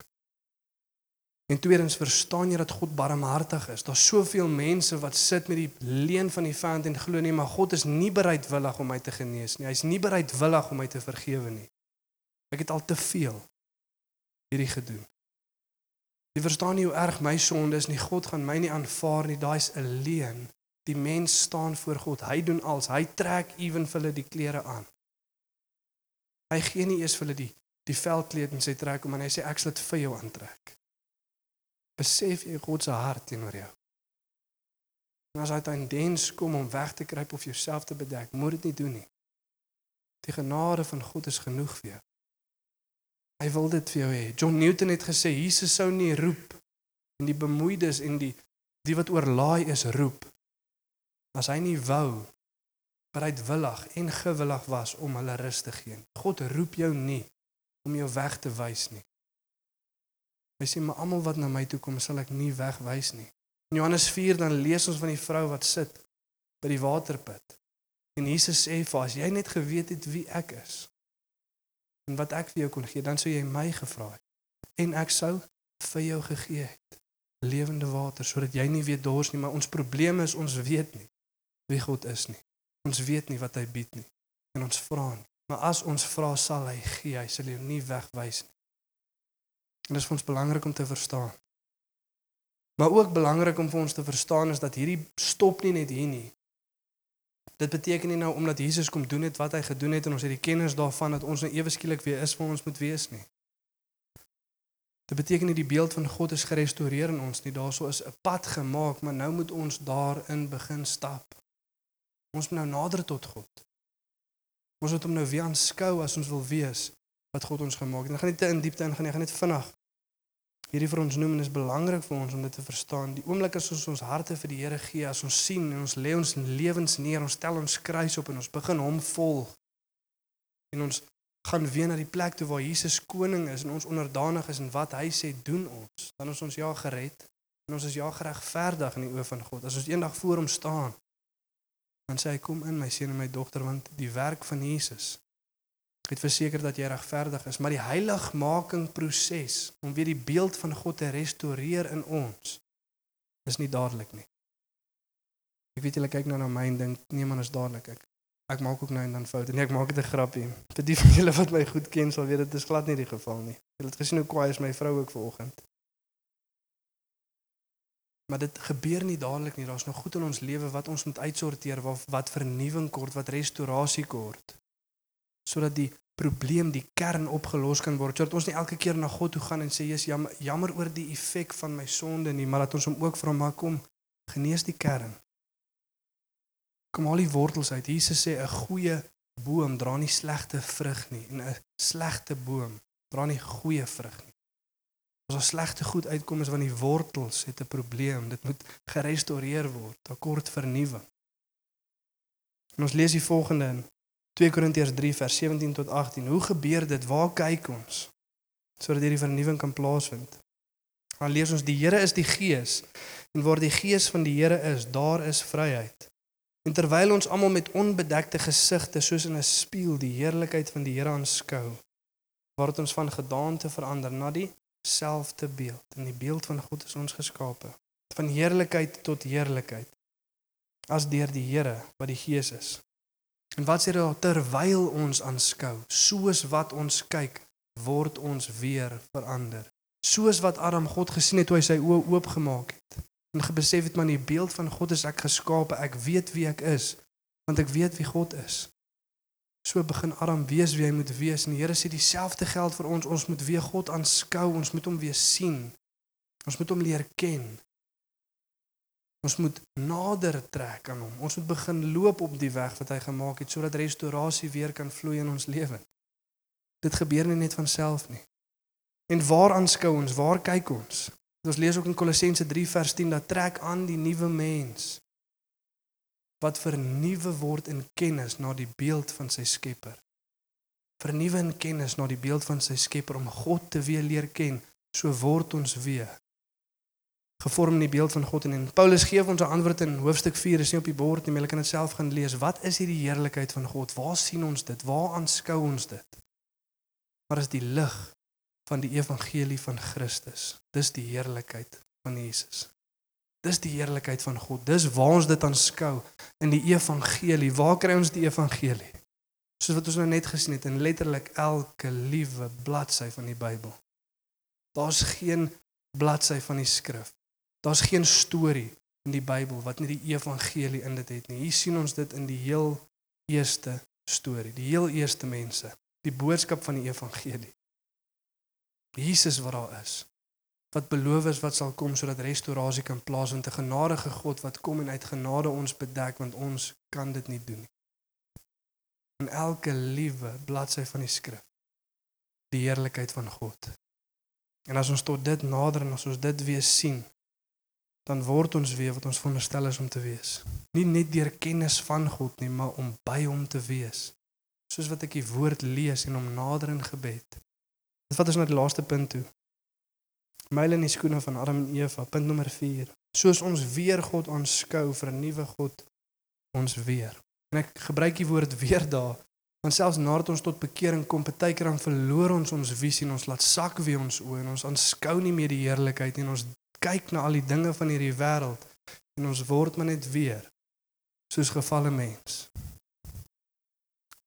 En tweedens verstaan jy dat God barmhartig is. Daar's soveel mense wat sit met die leen van die vyand en glo nie maar God is nie bereidwillig om my te genees nie. Hy's nie bereidwillig om my te vergewe nie. Ek het al te veel hierdie gedoen. Jy verstaan nie hoe erg my sonde is nie. God gaan my nie aanvaar nie. Daai's 'n leen. Die mens staan voor God. Hy doen alles. Hy trek ewen vir hulle die klere aan. Hy gee nie eers vir hulle die die velkleed en sy trek om en hy sê ek sal dit vir jou aantrek besef jy God se hart teenoor jou. En as hy dan dens kom om weg te kruip of jouself te bedek, moet dit nie doen nie. Die genade van God is genoeg vir jou. Hy wil dit vir jou hê. John Newton het gesê Jesus sou nie roep en die bemoeides en die die wat oorlaai is roep as hy nie wou bereidwillig en gewillig was om hulle rus te gee. God roep jou nie om jou weg te wys nie. Hy sê maar almal wat na my toe kom sal ek nie wegwys nie. In Johannes 4 dan lees ons van die vrou wat sit by die waterput. En Jesus sê vir as jy net geweet het wie ek is en wat ek vir jou kon gee, dan sou jy my gevra het en ek sou vir jou gegee het lewende water sodat jy nie weer dors nie, maar ons probleem is ons weet nie wie God is nie. Ons weet nie wat hy bied nie en ons vra nie. Maar as ons vra sal hy gee, hy sal jou nie wegwys nie. En dit is vir ons belangrik om te verstaan. Maar ook belangrik om vir ons te verstaan is dat hierdie stop nie net hier nie. Dit beteken nie nou omdat Jesus kom doen het wat hy gedoen het en ons het die kennis daarvan dat ons nou ewe skielik weer is waar ons moet wees nie. Dit beteken nie die beeld van God is gerestoreer in ons nie. Daarso is 'n pad gemaak, maar nou moet ons daarin begin stap. Ons moet nou nader tot God. Ons moet hom nou weer aanskou as ons wil wees wat God ons gemaak het. Ek gaan nie te in diepte ingaan nie, ek gaan net vinnig hierdie vir ons noem en is belangrik vir ons om dit te verstaan. Die oomblik as ons ons harte vir die Here gee, as ons sien en ons lê ons lewens neer, ons stel ons kruis op en ons begin hom volg. En ons gaan weer na die plek toe waar Jesus koning is en ons onderdanig is en wat hy sê doen ons. Dan is ons ja gered en ons is ja geregverdig in die oë van God. As ons eendag voor hom staan, dan sê hy kom in my seun en my dogter want die werk van Jesus het verseker dat jy regverdig is, maar die heiligmaking proses om weer die beeld van God te restoreer in ons is nie dadelik nie. Ek weet julle kyk nou na my en dink nee man is dadelik ek. Ek maak ook nou en dan foute. Nee, ek maak dit 'n grappie. Vir die van julle wat my goed ken, sal weet dit is glad nie die geval nie. Julle het gesien hoe kwaai is my vrou ook vanoggend. Maar dit gebeur nie dadelik nie. Daar's nog goed in ons lewe wat ons moet uitsorteer, wat wat vernuwing kort, wat restaurasie kort. Sodat die probleem, die kern opgelos kan word. Sodat ons nie elke keer na God toe gaan en sê, "Jesus, jammer, jammer oor die effek van my sonde nie, maar dat ons hom ook vra, maar kom, genees die kern." Kom al die wortels uit. Jesus sê 'n goeie boom dra nie slegte vrug nie en 'n slegte boom dra nie goeie vrug nie. As daar slegte goed uitkom is want die wortels het 'n probleem. Dit moet gerestoreer word. Daar kort vernuwing. En ons lees die volgende in 2 Korintiërs 3 vers 17 tot 18. Hoe gebeur dit? Waar kyk ons? Sodat hierdie vernuwing kan plaasvind. Dan lees ons die Here is die Gees en waar die Gees van die Here is, daar is vryheid. En terwyl ons almal met onbedekte gesigte soos in 'n spieël die heerlikheid van die Here aanskou, word ons van gedaante verander na die selfde beeld. In die beeld van God is ons geskape, van heerlikheid tot heerlikheid, as deur die Here wat die Gees is. En wat sê daar terwyl ons aanskou, soos wat ons kyk, word ons weer verander. Soos wat Adam God gesien het toe hy sy oë oopgemaak het en gebesef het maar in die beeld van God is ek geskape, ek weet wie ek is, want ek weet wie God is. So begin Adam wees wie hy moet wees en die Here sê dieselfde geld vir ons, ons moet weer God aanskou, ons moet hom weer sien. Ons moet hom leer ken. Ons moet nader trek aan hom. Ons moet begin loop op die weg wat hy gemaak het sodat restaurasie weer kan vloei in ons lewe. Dit gebeur nie net van self nie. En waar aanskou ons? Waar kyk ons? Ons lees ook in Kolossense 3 vers 10 dat trek aan die nuwe mens wat vernuwe word in kennis na die beeld van sy Skepper. Vernuwe in kennis na die beeld van sy Skepper om God te weer leer ken, so word ons weer gevorm in die beeld van God en en Paulus gee ons 'n antwoord in hoofstuk 4 is nie op die bord nie, maar jy kan dit self gaan lees. Wat is hierdie heerlikheid van God? Waar sien ons dit? Waar aanskou ons dit? Maar is die lig van die evangelie van Christus. Dis die heerlikheid van Jesus. Dis die heerlikheid van God. Dis waar ons dit aanskou in die evangelie. Waar kry ons die evangelie? Soos wat ons nou net gesien het in letterlik elke liewe bladsy van die Bybel. Daar's geen bladsy van die skrif. Daar's geen storie in die Bybel wat nie die evangelie in dit het nie. Hier sien ons dit in die heel eerste storie, die heel eerste mense, die boodskap van die evangelie. Jesus wat daar is. Wat beloof is wat sal kom sodat restaurasie kan plaasvind, 'n genadige God wat kom en uit genade ons bedek want ons kan dit nie doen nie. In elke liewe bladsy van die skrif die heerlikheid van God. En as ons tot dit nader en as ons dit weer sien, dan word ons weer wat ons veronderstel is om te wees. Nie net deur kennis van God nie, maar om by hom te wees. Soos wat ek die woord lees en hom nader in gebed. Dit vat ons na die laaste punt toe. Myle in die skoene van Adam en Eva, punt nommer 4. Soos ons weer God aanskou vir 'n nuwe God ons weer. En ek gebruik die woord weer daar, want selfs nadat ons tot bekering kom, partykeer dan verloor ons ons visie en ons laat sak weer ons oë en ons aanskou nie meer die heerlikheid en ons kyk na al die dinge van hierdie wêreld en ons word maar net weer soos gefalle mens.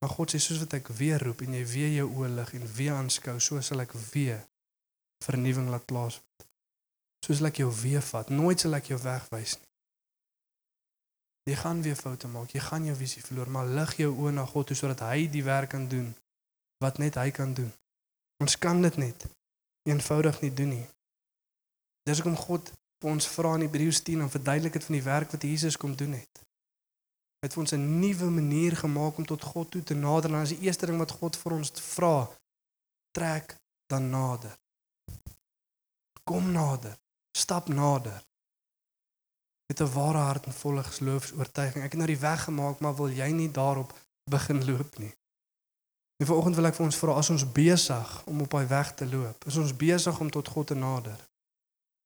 Maar God sê soos wat ek weer roep en jy weer jou oë lig en weer aanskou, so sal ek weer vernuwing laat plaasvind. Soos ek jou weer vat, nooit sal ek jou wegwys nie. Jy gaan weer foute maak, jy gaan jou visie verloor, maar lig jou oë na God toe sodat hy die werk kan doen wat net hy kan doen. Ons kan dit net eenvoudig nie doen nie. Dis hoekom God vir ons vra in Hebreërs 10 om verduidelik dit van die werk wat Jesus kom doen het het vir ons 'n nuwe manier gemaak om tot God toe te nader. En as die eerste ding wat God vir ons vra, trek dan nader. Kom nader. Stap nader. Met 'n ware hart en volle geloofs-oortuiging. Ek het nou die weg gemaak, maar wil jy nie daarop begin loop nie? En vanoggend wil ek vir ons vra, as ons besig om op daai weg te loop, is ons besig om tot God te nader?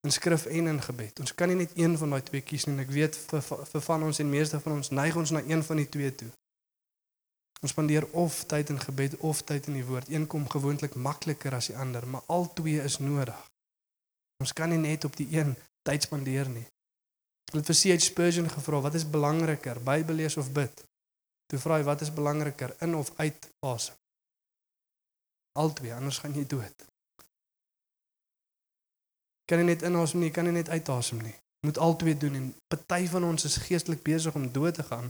in skrif en in gebed. Ons kan nie net een van daai twee kies nie en ek weet vir, vir van ons en meeste van ons neig ons na een van die twee toe. Ons spandeer of tyd in gebed of tyd in die woord. Een kom gewoonlik makliker as die ander, maar al twee is nodig. Ons kan nie net op die een tyd spandeer nie. Hulle het vir C.H. Spurgeon gevra, wat is belangriker, Bybel lees of bid? Toe vra hy wat is belangriker, in of uit asem? Albei, anders gaan jy dood. Kan jy net inasem nie, kan jy net uitasem nie. Moet albei doen en party van ons is geestelik besig om dood te gaan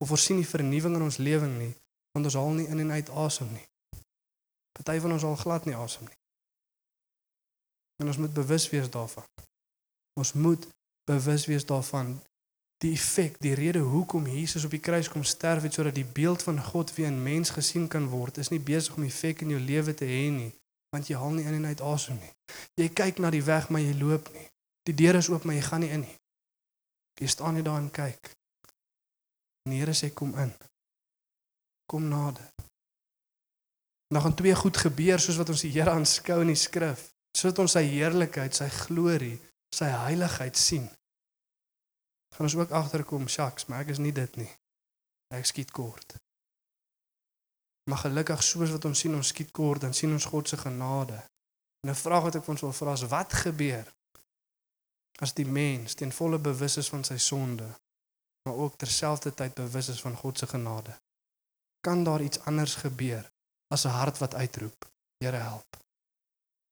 of voorsien nie vernuwing in ons lewing nie, want ons haal nie in en uit asem nie. Party van ons al glad nie asem nie. En ons moet bewus wees daarvan. Ons moet bewus wees daarvan die effek, die rede hoekom Jesus op die kruis kom sterf het sodat die beeld van God weer in mens gesien kan word, is nie besig om effek in jou lewe te hê nie, want jy haal nie in en uit asem nie. Jy kyk na die weg maar jy loop nie. Die deur is oop maar jy gaan nie in nie. Jy staan net daar en kyk. En die Here sê kom in. Kom nader. Nou gaan twee goed gebeur soos wat ons die Here aanskou in die skrif. Sodat ons sy heerlikheid, sy glorie, sy heiligheid sien gaan ons ook agterkom, shaks, maar ek is nie dit nie. Ek skiet kort. Maar gelukkig soos wat ons sien ons skiet kort, dan sien ons God se genade. En 'n vraag wat ek vir ons wil vra is wat gebeur as die mens ten volle bewus is van sy sonde, maar ook terselfdertyd bewus is van God se genade? Kan daar iets anders gebeur as 'n hart wat uitroep, Here help.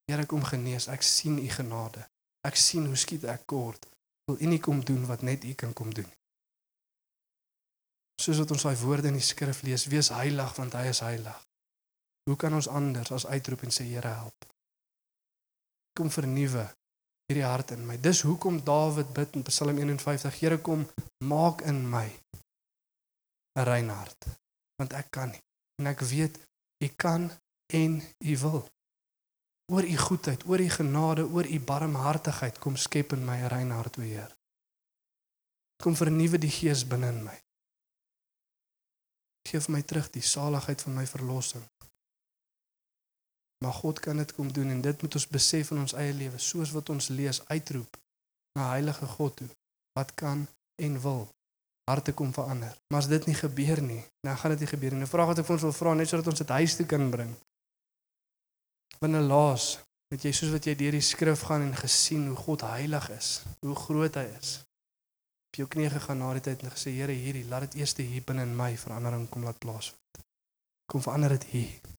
Here kom genees, ek sien u genade. Ek sien hoe skiet ek kort wil U nie kom doen wat net U kan kom doen. Soos wat ons daai woorde in die skrif lees, wees heilig want Hy is heilig. Hoe kan ons anders as uitroep en sê Here help? Kom vernuwe hierdie hart in my. Dis hoekom Dawid bid in Psalm 51, Here kom maak in my 'n rein hart, want ek kan nie en ek weet U kan en U wil oor u goedheid, oor u genade, oor u barmhartigheid kom skep in my rein hart, o Heer. Kom vernuwe die gees binne in my. Geef my terug die saligheid van my verlossing. Maar God kan dit kom doen en dit moet ons besef in ons eie lewe, soos wat ons lees uitroep na heilige God toe. Wat kan en wil harte kom verander. Maar as dit nie gebeur nie, dan gaan dit nie gebeur nie. 'n Vraag wat ek vir ons wil vra net sodat ons dit huis toe kan bring. Binne laas het jy soos wat jy deur die skrif gaan en gesien hoe God heilig is, hoe groot hy is. Op jou knieë gegaan na die tyd en gesê Here hierdie, laat dit eers hier binne in my verandering kom laat plaasvind. Kom verander dit hier.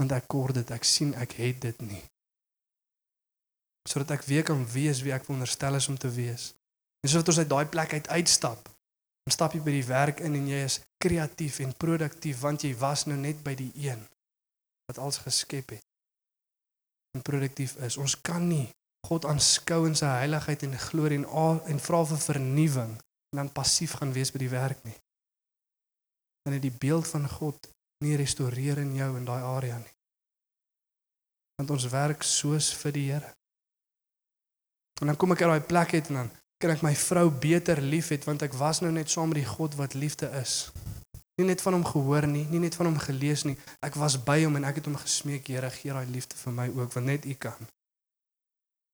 Want ek kort dit, ek sien ek het dit nie. Sodat ek weer kan wees wie ek veronderstel is om te wees. En sodat ons uit daai plek uit uitstap. Dan stap jy by die werk in en jy is kreatief en produktief want jy was nou net by die een wat alles geskep het en produktief is. Ons kan nie God aanskou in sy heiligheid en glorie en a, en vra vir vernuwing en dan passief gaan wees by die werk nie. Dan het die beeld van God nie restoreer in jou in daai area nie. Want ons werk soos vir die Here. En dan kom ek uit daai plek uit en dan kan ek my vrou beter liefhet want ek was nou net saam met die God wat liefde is. Nie net van hom gehoor nie, nie net van hom gelees nie. Ek was by hom en ek het hom gesmeek, Here, gee daai liefde vir my ook, want net U kan.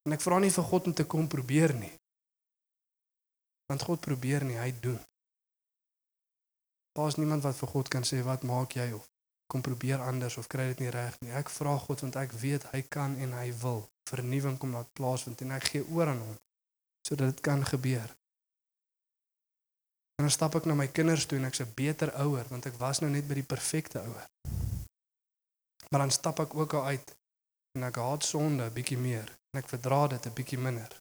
En ek vra nie vir God om te kom probeer nie. Want God probeer nie, hy doen. Daar's niemand wat vir God kan sê wat maak jy of kom probeer anders of kry dit nie reg nie. Ek vra God want ek weet hy kan en hy wil vernuwing kom laat plaasvind en ek gee oor aan hom sodat dit kan gebeur. En dan stap ek na my kinders toe en ek's 'n beter ouer want ek was nou net by die perfekte ouer. Maar dan stap ek ook al uit en ek haat sonde 'n bietjie meer en ek verdra dit 'n bietjie minder.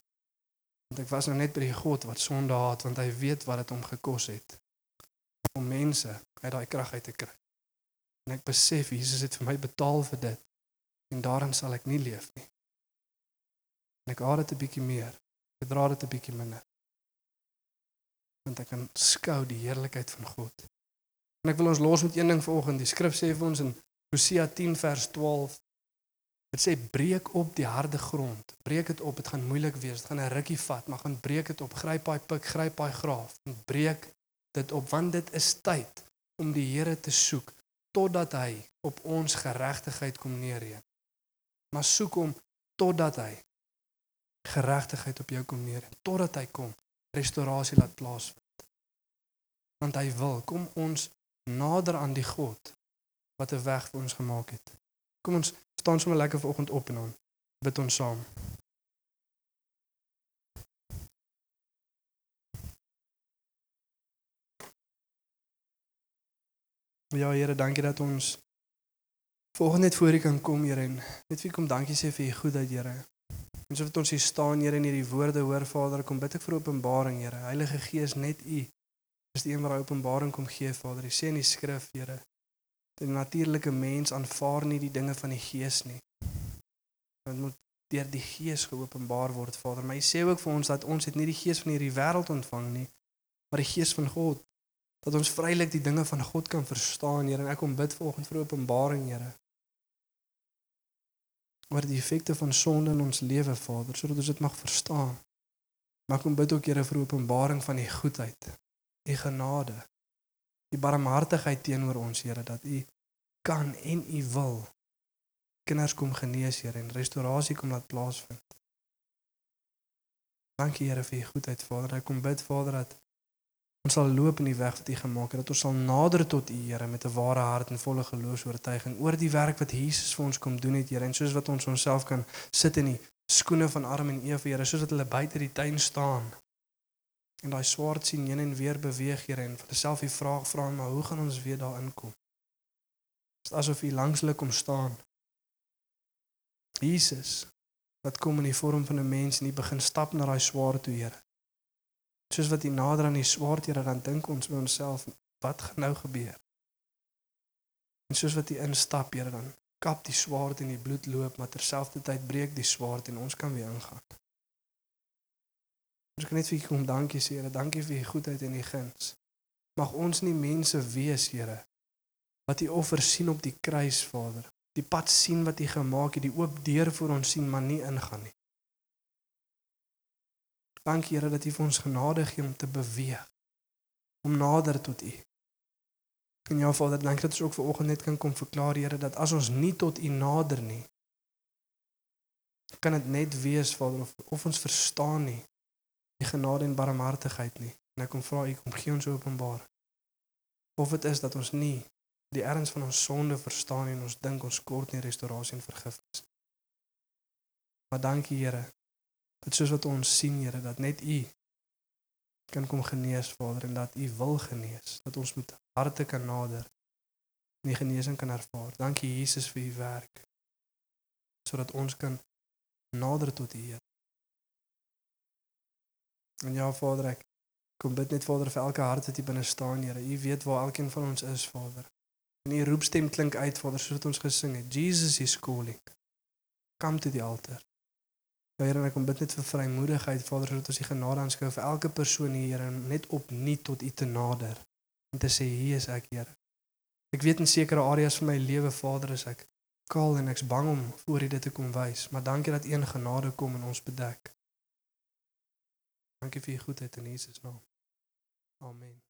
Want ek was nou net by die God wat sonde haat want hy weet wat dit hom gekos het om mense uit daai krag uit te kry. En ek besef Jesus het vir my betaal vir dit en daarin sal ek nie leef nie. En ek haat dit 'n bietjie meer. Ek dra dit 'n bietjie minder want ek kan skou die heerlikheid van God. En ek wil ons los met een ding vanoggend. Die skrif sê vir ons in Hosea 10 vers 12 Dit sê breek op die harde grond. Breek dit op. Dit gaan moeilik wees. Dit gaan 'n rukkie vat, maar gaan breek dit op. Gryp daai pik, gryp daai graaf en breek dit op want dit is tyd om die Here te soek totdat hy op ons geregtigheid kom neerreën. Maar soek hom totdat hy geregtigheid op jou kom neerreën. Totdat hy kom restaurasie laat plaasvind. Want hy wil kom ons nader aan die God wat 'n weg vir ons gemaak het. Kom ons staan sommer lekker vanoggend op en dan bid ons saam. Ja Here, dankie dat ons volgende net voor U kan kom, Here en net vir kom dankie sê vir U goedheid, Here. En so wat ons hier staan, Here, en hierdie woorde hoor, Vader, kom bid ek vir openbaring, Here. Heilige Gees, net U is die een wat daai openbaring kom gee, Vader. U sê in die skrif, Here, dat die natuurlike mens aanvaar nie die dinge van die Gees nie. Dit moet deur die Gees geopenbaar word, Vader. Maar U sê ook vir ons dat ons het nie die Gees van hierdie wêreld ontvang nie, maar die Gees van God dat ons vrylik die dinge van God kan verstaan, Here. En ek kom bid vanoggend vir openbaring, Here. Oor die effekte van sonde in ons lewe, Vader, sodat ons dit mag verstaan. Maar ek kom bid ook, Here, vir openbaring van U goedheid, U genade, U barmhartigheid teenoor ons, Here, dat U kan en U wil kinders kom genees, Here, en restaurasie kom laat plaasvind. Dankie, Here, vir U goedheid, Vader. Ek kom bid, Vader, dat Ons sal loop in die weg wat U gemaak het, dat ons sal nader tot U, Here, met 'n ware hart en volle geloofs-oortuiging oor die werk wat Jesus vir ons kom doen het, Here, en soos wat ons onsself kan sit in die skoene van Adam en Eva, Here, soos wat hulle buite die tuin staan en daai swaard sien heen en weer beweeg, Here, en vir hulself die vraag vra, maar hoe gaan ons weer daar inkom? Dit is asof U langs hulle kom staan. Jesus wat kom in die vorm van 'n mens en hy begin stap na daai swaard toe, Here soos wat jy nader aan die swaard Here dan dink ons by onsself wat gaan nou gebeur? En soos wat jy instap Here dan kap die swaard en die bloed loop maar terselfdertyd breek die swaard en ons kan weer ingaan. Ons kan net vir U kom dankie sê Here dankie vir U goedheid en U guns. Mag ons nie mense wees Here wat U offer sien op die kruis Vader. Die pad sien wat U gemaak het die oop deur vir ons sien maar nie ingaan nie Dankie Here dat U vir ons genade gee om te beweeg om nader tot U. En ja Vader, dankie dat ons ook vanoggend net kan kom verklaar Here dat as ons nie tot U nader nie kan dit net wees Vader of, of ons verstaan nie die genade en barmhartigheid nie. En ek kom vra U kom gee ons openbaar. Of dit is dat ons nie die erns van ons sonde verstaan en ons dink ons kort nie restaurasie en vergifnis. Maar dankie Here Dit soos wat ons sien, Here, dat net U kan kom genees, Vader, en dat U wil genees, dat ons met harte kan nader en die genesing kan ervaar. Dankie Jesus vir U werk. Sodat ons kan nader tot U, Here. En ja, Vader, ek kom bid net Vader vir elke hart wat hier binne staan, Here. U weet waar elkeen van ons is, Vader. En U roepstem klink uit, Vader, soos wat ons gesing het. Jesus is calling. Come to the altar. Here, ek kom bid net vir vrymoedigheid, Vader, sodat ons die genade aanskou vir elke persoon hier, Here, net opnuut tot U te nader en te sê, "Hier is ek, Here." Ek weet in sekere areas van my lewe, Vader, is ek kaal en ek's bang om voor U dit te kom wys, maar dankie dat U in genade kom en ons bedek. Dankie vir U goedheid in Jesus naam. Amen.